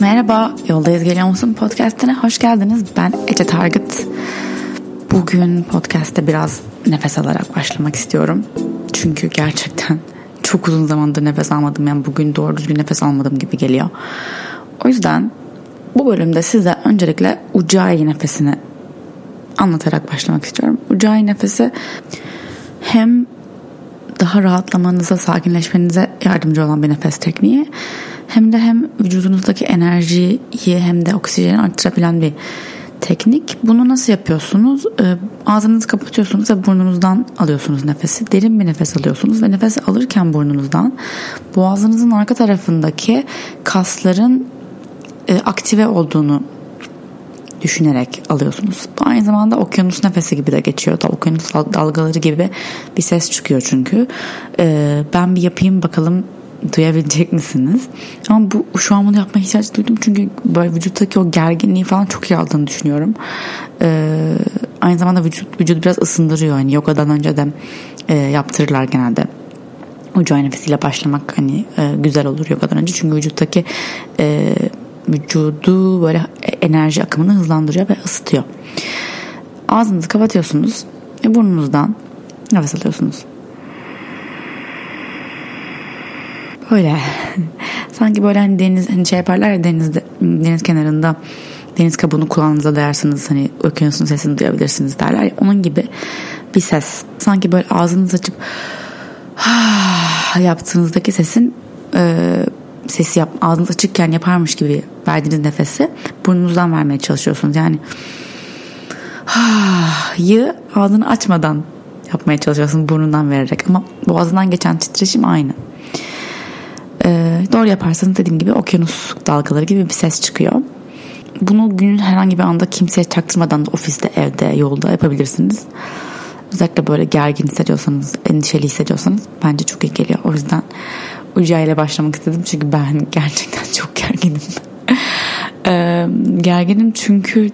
Merhaba, Yoldayız Geliyor Musun podcastine hoş geldiniz. Ben Ece Target. Bugün podcast'te biraz nefes alarak başlamak istiyorum. Çünkü gerçekten çok uzun zamandır nefes almadım. Yani bugün doğru düzgün nefes almadım gibi geliyor. O yüzden bu bölümde size öncelikle Ujjayi nefesini anlatarak başlamak istiyorum. Ujjayi nefesi hem daha rahatlamanıza, sakinleşmenize yardımcı olan bir nefes tekniği. Hem de hem vücudunuzdaki enerjiyi hem de oksijeni arttırabilen bir teknik. Bunu nasıl yapıyorsunuz? Ee, ağzınızı kapatıyorsunuz ve burnunuzdan alıyorsunuz nefesi. Derin bir nefes alıyorsunuz ve nefes alırken burnunuzdan boğazınızın arka tarafındaki kasların e, aktive olduğunu düşünerek alıyorsunuz. Bu aynı zamanda okyanus nefesi gibi de geçiyor. Da okyanus dalgaları gibi bir ses çıkıyor çünkü. Ee, ben bir yapayım bakalım duyabilecek misiniz? Ama bu şu an bunu yapmaya ihtiyaç duydum çünkü böyle vücuttaki o gerginliği falan çok iyi aldığını düşünüyorum. Ee, aynı zamanda vücut vücudu biraz ısındırıyor. Hani yogadan önce de e, yaptırırlar genelde. Ucay nefesiyle başlamak hani e, güzel olur yogadan önce çünkü vücuttaki e, vücudu böyle enerji akımını hızlandırıyor ve ısıtıyor. Ağzınızı kapatıyorsunuz ve burnunuzdan nefes alıyorsunuz. Böyle sanki böyle hani deniz hani şey yaparlar ya denizde deniz kenarında deniz kabuğunu kulağınıza dayarsınız hani okyanusun sesini duyabilirsiniz derler ya onun gibi bir ses. Sanki böyle ağzınızı açıp yaptığınızdaki sesin e, sesi yap, ağzınız açıkken yaparmış gibi verdiğiniz nefesi burnunuzdan vermeye çalışıyorsunuz. Yani yı ağzını açmadan yapmaya çalışıyorsunuz burnundan vererek ama boğazından geçen titreşim aynı. Ee, doğru yaparsanız dediğim gibi okyanus dalgaları gibi bir ses çıkıyor. Bunu günün herhangi bir anda kimseye çaktırmadan da ofiste, evde, yolda yapabilirsiniz. Özellikle böyle gergin hissediyorsanız, endişeli hissediyorsanız bence çok iyi geliyor. O yüzden Uca ile başlamak istedim çünkü ben gerçekten çok gerginim. ee, gerginim çünkü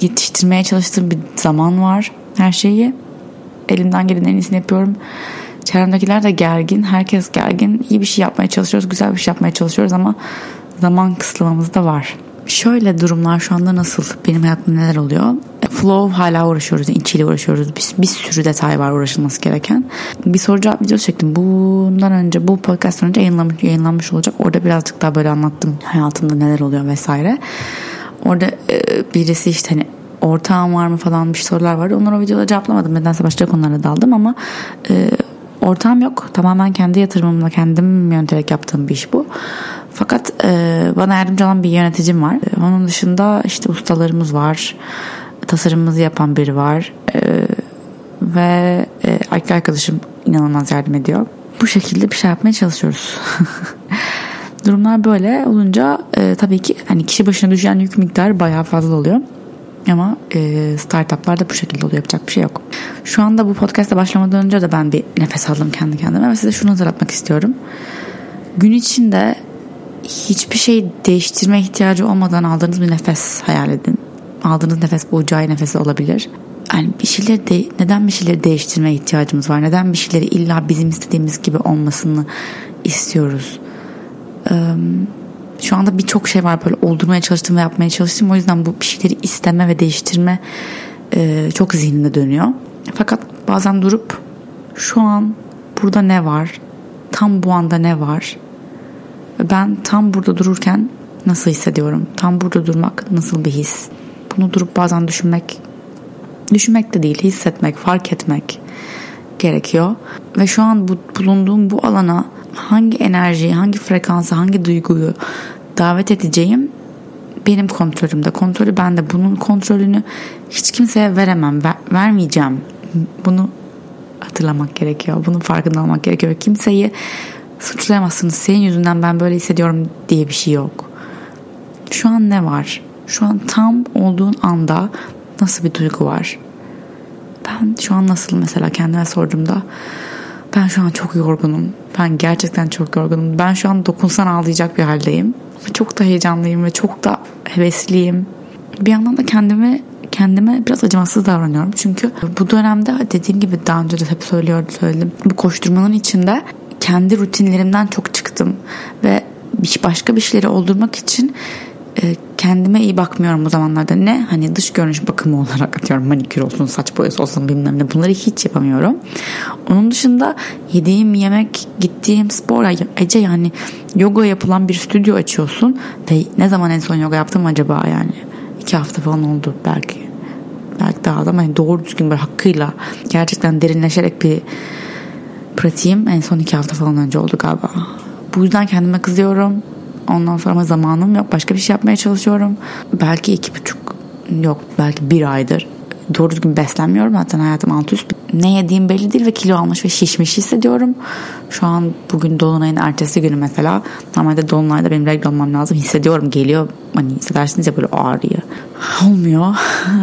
yetiştirmeye çalıştığım bir zaman var her şeyi. Elimden gelen en iyisini yapıyorum. Çevremdekiler de gergin. Herkes gergin. İyi bir şey yapmaya çalışıyoruz. Güzel bir şey yapmaya çalışıyoruz ama zaman kısıtlamamız da var. Şöyle durumlar şu anda nasıl? Benim hayatımda neler oluyor? Flow hala uğraşıyoruz. İnçiyle uğraşıyoruz. Bir, bir sürü detay var uğraşılması gereken. Bir soru cevap videosu çektim. Bundan önce bu podcast'tan önce yayınlanmış, yayınlanmış olacak. Orada birazcık daha böyle anlattım hayatımda neler oluyor vesaire. Orada e, birisi işte hani ortağım var mı falan bir sorular vardı. Onları o videoda cevaplamadım. Nedense başka konulara daldım ama e, ortağım yok. Tamamen kendi yatırımımla kendim yöneterek yaptığım bir iş bu. Fakat e, bana yardımcı olan bir yöneticim var. E, onun dışında işte ustalarımız var. Tasarımımızı yapan biri var. E, ve e, arkadaşım inanılmaz yardım ediyor. Bu şekilde bir şey yapmaya çalışıyoruz. Durumlar böyle olunca e, tabii ki hani kişi başına düşen yük miktarı bayağı fazla oluyor. Ama e, startuplar da bu şekilde oluyor. Yapacak bir şey yok. Şu anda bu podcast'a başlamadan önce de ben bir nefes aldım kendi kendime ve size şunu hatırlatmak istiyorum. Gün içinde hiçbir şey değiştirme ihtiyacı olmadan aldığınız bir nefes hayal edin. Aldığınız nefes bu ucayi nefesi olabilir. Yani bir şeyleri de, neden bir şeyleri değiştirmeye ihtiyacımız var? Neden bir şeyleri illa bizim istediğimiz gibi olmasını istiyoruz? Ee, şu anda birçok şey var böyle oldurmaya çalıştım ve yapmaya çalıştım. O yüzden bu bir şeyleri isteme ve değiştirme e, çok zihninde dönüyor. Fakat bazen durup şu an burada ne var? Tam bu anda ne var? Ben tam burada dururken nasıl hissediyorum? Tam burada durmak nasıl bir his? Bunu durup bazen düşünmek, düşünmek de değil, hissetmek, fark etmek gerekiyor. Ve şu an bu, bulunduğum bu alana hangi enerjiyi, hangi frekansı, hangi duyguyu davet edeceğim benim kontrolümde. Kontrolü bende. Bunun kontrolünü hiç kimseye veremem. Ver, vermeyeceğim. Bunu hatırlamak gerekiyor. Bunun farkında olmak gerekiyor. Kimseyi suçlayamazsınız. Senin yüzünden ben böyle hissediyorum diye bir şey yok. Şu an ne var? Şu an tam olduğun anda nasıl bir duygu var? Ben şu an nasıl mesela kendime sorduğumda ben şu an çok yorgunum. Ben gerçekten çok yorgunum. Ben şu an dokunsan ağlayacak bir haldeyim. Çok da heyecanlıyım ve çok da hevesliyim. Bir yandan da kendimi kendime biraz acımasız davranıyorum. Çünkü bu dönemde dediğim gibi daha önce de hep söylüyorum söyledim. Bu koşturmanın içinde kendi rutinlerimden çok çıktım ve başka bir şeyleri oldurmak için e, kendime iyi bakmıyorum bu zamanlarda. Ne hani dış görünüş bakımı olarak atıyorum manikür olsun saç boyası olsun bilmem ne bunları hiç yapamıyorum. Onun dışında yediğim yemek gittiğim spor Ece yani yoga yapılan bir stüdyo açıyorsun ve ne zaman en son yoga yaptım acaba yani iki hafta falan oldu belki belki daha da ama yani doğru düzgün böyle hakkıyla gerçekten derinleşerek bir pratiğim en son iki hafta falan önce oldu galiba. Bu yüzden kendime kızıyorum. Ondan sonra ama zamanım yok. Başka bir şey yapmaya çalışıyorum. Belki iki buçuk yok belki bir aydır doğru düzgün beslenmiyorum. Zaten hayatım alt üst. Ne yediğim belli değil ve kilo almış ve şişmiş hissediyorum. Şu an bugün Dolunay'ın ertesi günü mesela. Normalde Dolunay'da benim regl olmam lazım. Hissediyorum geliyor. Hani hissedersiniz ya böyle ağrıyor. Olmuyor.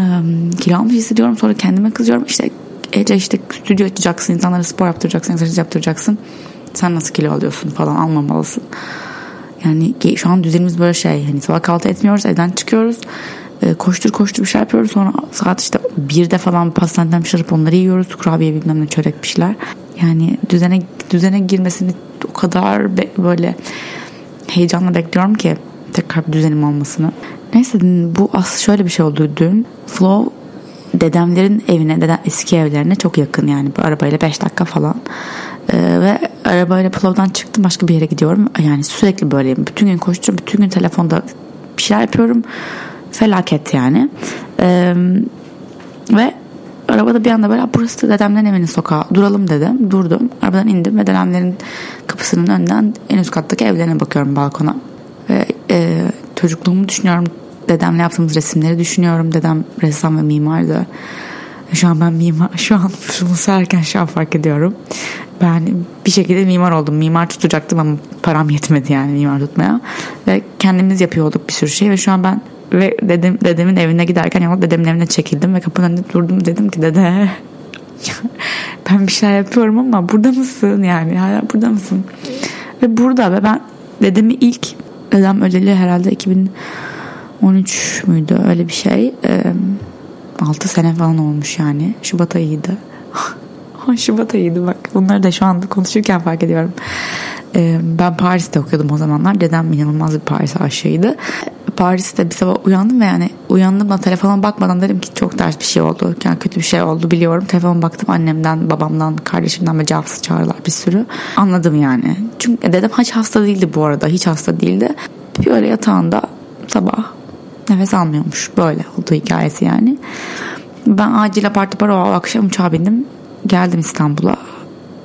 kilo almış hissediyorum. Sonra kendime kızıyorum. İşte Ece işte stüdyo açacaksın. insanlara spor yaptıracaksın. Egzersiz yaptıracaksın. Sen nasıl kilo alıyorsun falan almamalısın. Yani şu an düzenimiz böyle şey. Hani sabah kahvaltı etmiyoruz. Evden çıkıyoruz. E, koştur koştur bir şey yapıyoruz. Sonra saat işte birde falan pastaneden bir şarap onları yiyoruz. Kurabiye bilmem ne çörek bir şeyler. Yani düzene düzene girmesini o kadar be, böyle heyecanla bekliyorum ki tekrar bir düzenim olmasını. Neyse bu as şöyle bir şey oldu dün. Flow dedemlerin evine, dedem eski evlerine çok yakın yani bu arabayla 5 dakika falan. Ee, ve arabayla Plov'dan çıktım başka bir yere gidiyorum. Yani sürekli böyleyim. Bütün gün koşturuyorum. Bütün gün telefonda bir şeyler yapıyorum. Felaket yani. Ee, ve arabada bir anda böyle burası da dedemlerin evinin sokağı duralım dedim. Durdum. Arabadan indim ve dedemlerin kapısının önünden en üst kattaki evlerine bakıyorum balkona. Ve e, çocukluğumu düşünüyorum. Dedemle yaptığımız resimleri düşünüyorum. Dedem ressam ve mimardı. Şu an ben mimar, şu an bunu söylerken şu an fark ediyorum. Ben bir şekilde mimar oldum. Mimar tutacaktım ama param yetmedi yani mimar tutmaya. Ve kendimiz yapıyorduk bir sürü şey ve şu an ben ve dedem, dedemin evine giderken yolda dedemin evine çekildim ve kapının önünde durdum. Dedim ki dede ben bir şey yapıyorum ama burada mısın yani? Hala burada mısın? Ve burada ve ben dedemi ilk dedem öleli herhalde 2013 müydü? Öyle bir şey. Ee, 6 sene falan olmuş yani. Şubat ayıydı Şubat ayıydı bak bunları da şu anda konuşurken fark ediyorum ee, ben Paris'te okuyordum o zamanlar dedem inanılmaz bir Paris aşığıydı Paris'te bir sabah uyandım ve yani uyandım da telefona bakmadan dedim ki çok ters bir şey oldu. Yani kötü bir şey oldu biliyorum. Telefona baktım annemden, babamdan, kardeşimden ve cevapsız çağrılar bir sürü. Anladım yani. Çünkü dedem hiç hasta değildi bu arada. Hiç hasta değildi. Bir öyle yatağında sabah nefes almıyormuş. Böyle oldu hikayesi yani. Ben acil apar topar o akşam uçağa bindim. Geldim İstanbul'a.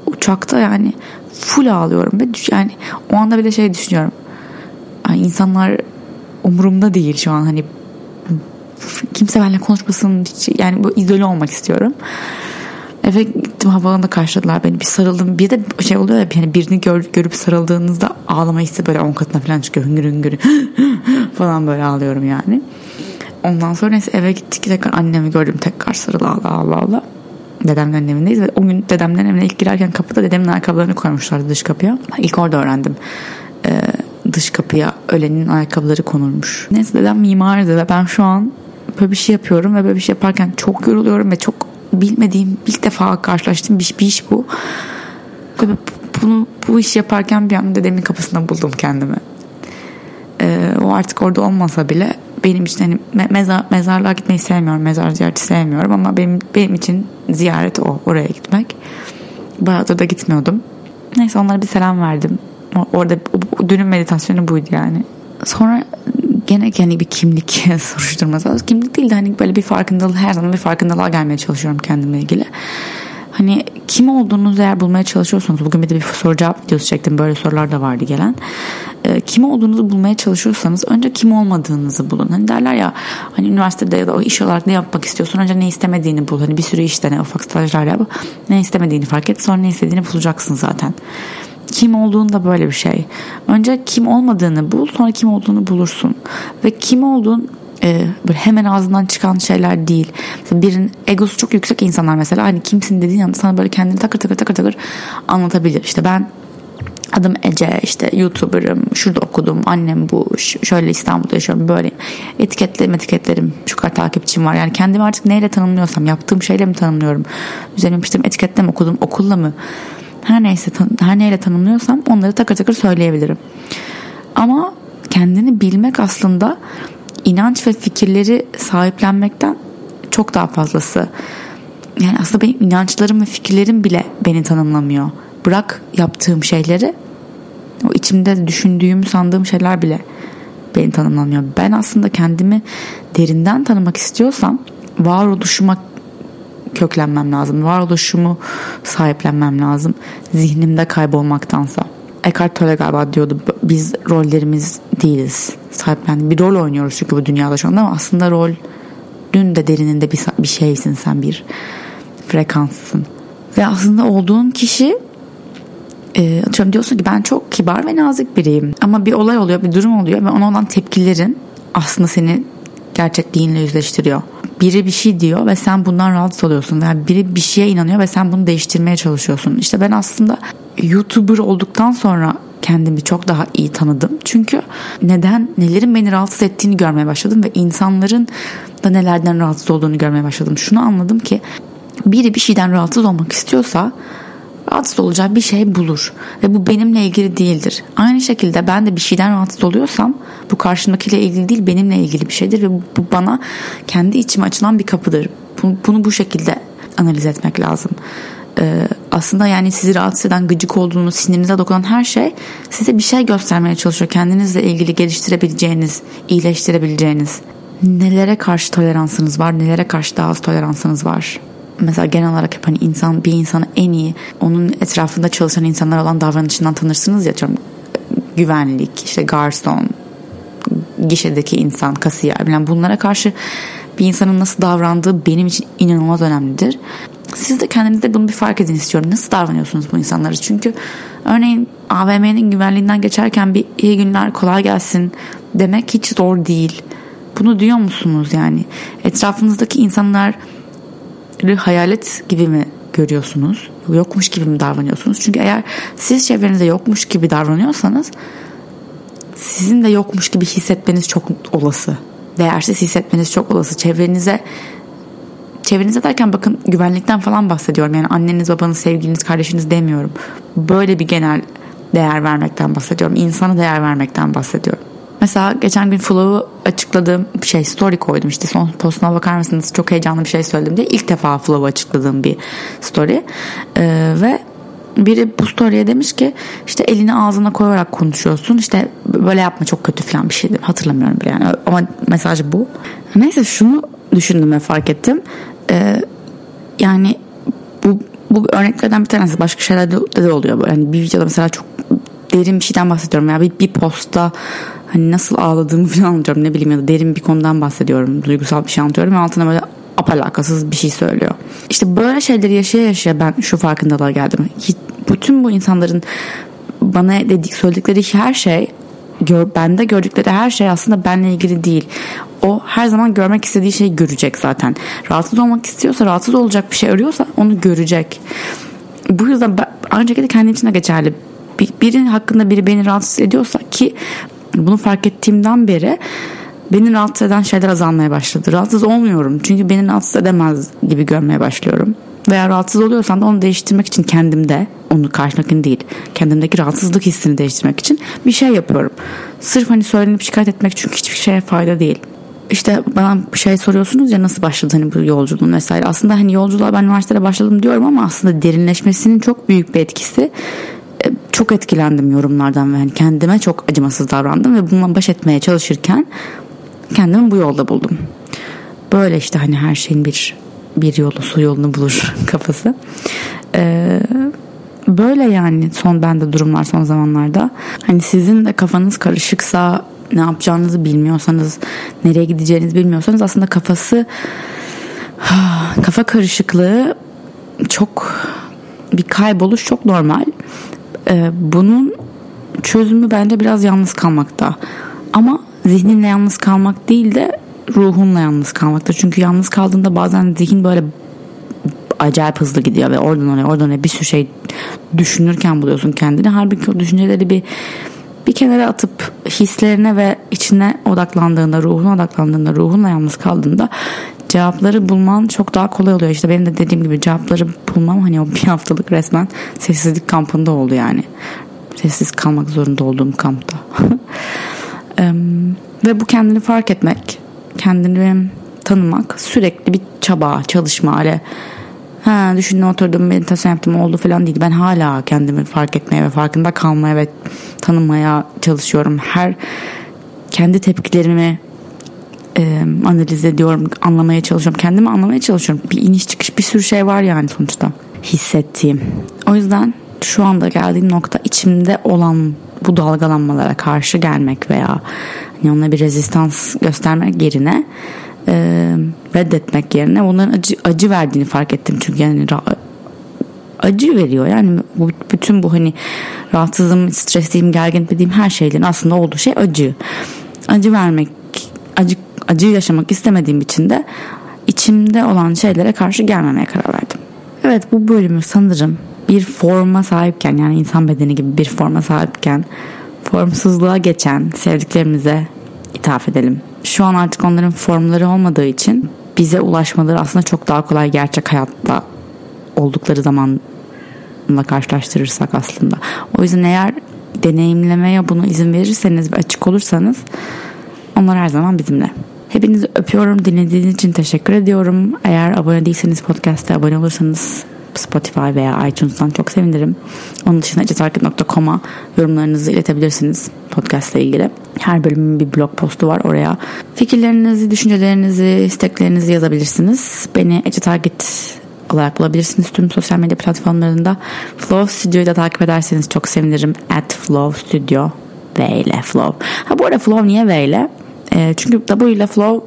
Uçakta yani full ağlıyorum ve yani o anda bile şey düşünüyorum. Yani insanlar umurumda değil şu an hani kimse benimle konuşmasın yani bu izole olmak istiyorum. Eve gittim havaalanında karşıladılar beni bir sarıldım. Bir de şey oluyor ya yani birini gör, görüp sarıldığınızda ağlama hissi böyle on katına falan çıkıyor hüngür hüngür falan böyle ağlıyorum yani. Ondan sonra neyse eve gittik tekrar annemi gördüm tekrar sarıl ağla ağla ağla. Dedemlerin evindeyiz ve o gün dedemlerin evine ilk girerken kapıda dedemin ayakkabılarını koymuşlardı dış kapıya. İlk orada öğrendim. Ee, dış kapıya ölenin ayakkabıları konulmuş. Neyse dedem mimardı ve ben şu an böyle bir şey yapıyorum ve böyle bir şey yaparken çok yoruluyorum ve çok bilmediğim ilk defa karşılaştığım bir, bir iş bu. Ve bunu bu iş yaparken bir anda dedemin kapısında buldum kendimi. Ee, o artık orada olmasa bile benim için hani mezar, mezarlığa gitmeyi sevmiyorum. Mezar ziyareti sevmiyorum ama benim benim için ziyaret o. Oraya gitmek. Bayağıdır da gitmiyordum. Neyse onlara bir selam verdim. Orada dünün meditasyonu buydu yani. Sonra gene kendi bir kimlik soruşturması. Kimlik değil de hani böyle bir farkındalık her zaman bir farkındalığa gelmeye çalışıyorum kendimle ilgili. Hani kim olduğunuzu eğer bulmaya çalışıyorsanız bugün bir de bir soru cevap videosu çektim böyle sorular da vardı gelen. E, kim olduğunuzu bulmaya çalışıyorsanız önce kim olmadığınızı bulun. Hani derler ya hani üniversitede ya da o iş olarak ne yapmak istiyorsun önce ne istemediğini bul. Hani bir sürü işte ne ufak stajlar yap. Ne istemediğini fark et sonra ne istediğini bulacaksın zaten kim olduğunu da böyle bir şey. Önce kim olmadığını bul sonra kim olduğunu bulursun. Ve kim olduğun e, böyle hemen ağzından çıkan şeyler değil. Mesela birinin egosu çok yüksek insanlar mesela hani kimsin dediğin anda sana böyle kendini takır takır takır takır anlatabilir. İşte ben adım Ece işte YouTuber'ım şurada okudum annem bu şöyle İstanbul'da yaşıyorum böyle etiketlerim etiketlerim şu kadar takipçim var yani kendimi artık neyle tanımlıyorsam yaptığım şeyle mi tanımlıyorum üzerine işte etiketle mi okudum okulla mı her neyse her neyle tanımlıyorsam onları takır takır söyleyebilirim. Ama kendini bilmek aslında inanç ve fikirleri sahiplenmekten çok daha fazlası. Yani aslında benim inançlarım ve fikirlerim bile beni tanımlamıyor. Bırak yaptığım şeyleri o içimde düşündüğüm sandığım şeyler bile beni tanımlamıyor. Ben aslında kendimi derinden tanımak istiyorsam varoluşuma köklenmem lazım. Varoluşumu sahiplenmem lazım. Zihnimde kaybolmaktansa. Eckhart Tolle galiba diyordu biz rollerimiz değiliz. Sahiplendim. Bir rol oynuyoruz çünkü bu dünyada şu anda ama aslında rol dün de derininde bir, bir şeysin sen bir frekanssın. Ve aslında olduğun kişi e, atıyorum diyorsun ki ben çok kibar ve nazik biriyim. Ama bir olay oluyor, bir durum oluyor ve ona olan tepkilerin aslında seni gerçekliğinle yüzleştiriyor. Biri bir şey diyor ve sen bundan rahatsız oluyorsun. Yani biri bir şeye inanıyor ve sen bunu değiştirmeye çalışıyorsun. İşte ben aslında YouTuber olduktan sonra kendimi çok daha iyi tanıdım. Çünkü neden, nelerin beni rahatsız ettiğini görmeye başladım ve insanların da nelerden rahatsız olduğunu görmeye başladım. Şunu anladım ki biri bir şeyden rahatsız olmak istiyorsa rahatsız olacağı bir şey bulur. Ve bu benimle ilgili değildir. Aynı şekilde ben de bir şeyden rahatsız oluyorsam bu karşımdakiyle ilgili değil benimle ilgili bir şeydir ve bu bana kendi içime açılan bir kapıdır. Bunu, bunu bu şekilde analiz etmek lazım. Ee, aslında yani sizi rahatsız eden gıcık olduğunuz sinirinize dokunan her şey size bir şey göstermeye çalışıyor. Kendinizle ilgili geliştirebileceğiniz, iyileştirebileceğiniz. Nelere karşı toleransınız var, nelere karşı daha az toleransınız var mesela genel olarak hep hani insan bir insanı en iyi onun etrafında çalışan insanlar olan davranışından tanırsınız ya canım güvenlik işte garson gişedeki insan kasiyer yani bunlara karşı bir insanın nasıl davrandığı benim için inanılmaz önemlidir. Siz de kendinizde bunu bir fark edin istiyorum. Nasıl davranıyorsunuz bu insanlara? Çünkü örneğin AVM'nin güvenliğinden geçerken bir iyi günler kolay gelsin demek hiç zor değil. Bunu diyor musunuz yani? Etrafınızdaki insanlar hayalet gibi mi görüyorsunuz? Yokmuş gibi mi davranıyorsunuz? Çünkü eğer siz çevrenizde yokmuş gibi davranıyorsanız sizin de yokmuş gibi hissetmeniz çok olası. Değersiz hissetmeniz çok olası. Çevrenize çevrenize derken bakın güvenlikten falan bahsediyorum. Yani anneniz, babanız, sevgiliniz, kardeşiniz demiyorum. Böyle bir genel değer vermekten bahsediyorum. İnsana değer vermekten bahsediyorum. Mesela geçen gün Flow'u açıkladığım şey story koydum işte son postuna bakar mısınız çok heyecanlı bir şey söyledim diye ilk defa Flow'u açıkladığım bir story ee, ve biri bu story'e demiş ki işte elini ağzına koyarak konuşuyorsun işte böyle yapma çok kötü falan bir şeydi. Hatırlamıyorum bile yani. Ama mesaj bu. Neyse şunu düşündüm ve fark ettim. Ee, yani bu bu örneklerden bir tanesi. Başka şeylerde de oluyor böyle. Yani bir videoda mesela çok derin bir şeyden bahsediyorum ya bir, bir posta hani nasıl ağladığımı falan anlatıyorum. Ne bileyim ya da derin bir konudan bahsediyorum. Duygusal bir şey anlatıyorum ve altına böyle apalakasız bir şey söylüyor. İşte böyle şeyleri yaşaya yaşaya ben şu farkındalığa geldim. Bütün bu insanların bana dedik söyledikleri her şey gör, bende gördükleri her şey aslında benle ilgili değil. O her zaman görmek istediği şeyi görecek zaten. Rahatsız olmak istiyorsa, rahatsız olacak bir şey arıyorsa onu görecek. Bu yüzden ben, aynı şekilde kendi için de geçerli. Bir, birinin hakkında biri beni rahatsız ediyorsa ki bunu fark ettiğimden beri beni rahatsız eden şeyler azalmaya başladı. Rahatsız olmuyorum çünkü beni rahatsız edemez gibi görmeye başlıyorum. Veya rahatsız oluyorsam da onu değiştirmek için kendimde, onu karşındakini değil, kendimdeki rahatsızlık hissini değiştirmek için bir şey yapıyorum. Sırf hani söylenip şikayet etmek çünkü hiçbir şeye fayda değil. İşte bana şey soruyorsunuz ya nasıl başladı hani bu yolculuğun vesaire. Aslında hani yolculuğa ben üniversitede başladım diyorum ama aslında derinleşmesinin çok büyük bir etkisi çok etkilendim yorumlardan ve hani kendime çok acımasız davrandım ve bununla baş etmeye çalışırken kendimi bu yolda buldum. Böyle işte hani her şeyin bir bir yolu su yolunu bulur kafası. Ee, böyle yani son bende durumlar son zamanlarda. Hani sizin de kafanız karışıksa ne yapacağınızı bilmiyorsanız nereye gideceğinizi bilmiyorsanız aslında kafası kafa karışıklığı çok bir kayboluş çok normal e, bunun çözümü bence biraz yalnız kalmakta. Ama zihninle yalnız kalmak değil de ruhunla yalnız kalmakta. Çünkü yalnız kaldığında bazen zihin böyle acayip hızlı gidiyor ve oradan oraya oradan oraya bir sürü şey düşünürken buluyorsun kendini. Halbuki o düşünceleri bir bir kenara atıp hislerine ve içine odaklandığında, ruhuna odaklandığında, ruhunla yalnız kaldığında cevapları bulman çok daha kolay oluyor. İşte benim de dediğim gibi cevapları bulmam hani o bir haftalık resmen sessizlik kampında oldu yani. Sessiz kalmak zorunda olduğum kampta. Ve bu kendini fark etmek, kendini tanımak sürekli bir çaba, çalışma öyle ha düşündüm oturdum meditasyon yaptım oldu falan değil. Ben hala kendimi fark etmeye ve farkında kalmaya ve tanımaya çalışıyorum. Her kendi tepkilerimi e, analiz ediyorum, anlamaya çalışıyorum. Kendimi anlamaya çalışıyorum. Bir iniş çıkış bir sürü şey var yani sonuçta hissettiğim. O yüzden şu anda geldiğim nokta içimde olan bu dalgalanmalara karşı gelmek veya hani onunla bir rezistans göstermek yerine e, reddetmek yerine onların acı, acı verdiğini fark ettim. Çünkü yani acı veriyor. Yani bu, bütün bu hani rahatsızım, stresliyim, gergin dediğim her şeylerin aslında olduğu şey acı. Acı vermek, acı acı yaşamak istemediğim için de içimde olan şeylere karşı gelmemeye karar verdim. Evet bu bölümü sanırım bir forma sahipken yani insan bedeni gibi bir forma sahipken formsuzluğa geçen sevdiklerimize ithaf edelim. Şu an artık onların formları olmadığı için bize ulaşmaları aslında çok daha kolay gerçek hayatta oldukları zamanla karşılaştırırsak aslında. O yüzden eğer deneyimlemeye bunu izin verirseniz ve açık olursanız onlar her zaman bizimle. Hepinizi öpüyorum. Dinlediğiniz için teşekkür ediyorum. Eğer abone değilseniz podcast'te abone olursanız Spotify veya iTunes'tan çok sevinirim. Onun dışında cetarket.com'a yorumlarınızı iletebilirsiniz podcast ile ilgili. Her bölümün bir blog postu var oraya. Fikirlerinizi, düşüncelerinizi, isteklerinizi yazabilirsiniz. Beni Ece Target olarak bulabilirsiniz tüm sosyal medya platformlarında. Flow Studio'yu da takip ederseniz çok sevinirim. At Flow Studio V ile Flow. Ha bu arada Flow niye V ile? E, çünkü W ile Flow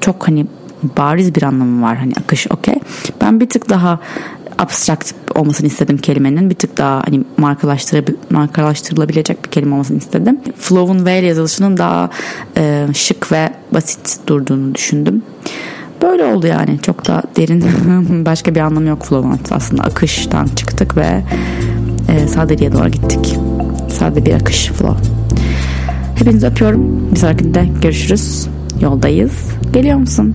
çok hani bariz bir anlamı var. Hani akış okey. Ben bir tık daha abstract olmasını istedim kelimenin. Bir tık daha hani markalaştırılabilecek bir kelime olmasını istedim. Flow'un V yazılışının daha e, şık ve basit durduğunu düşündüm. Böyle oldu yani. Çok da derin başka bir anlamı yok flow'un aslında. Akıştan çıktık ve e, sadeliğe doğru gittik. Sade bir akış flow. Hepinizi öpüyorum. Bir sonrakinde görüşürüz. Yoldayız. Geliyor musun?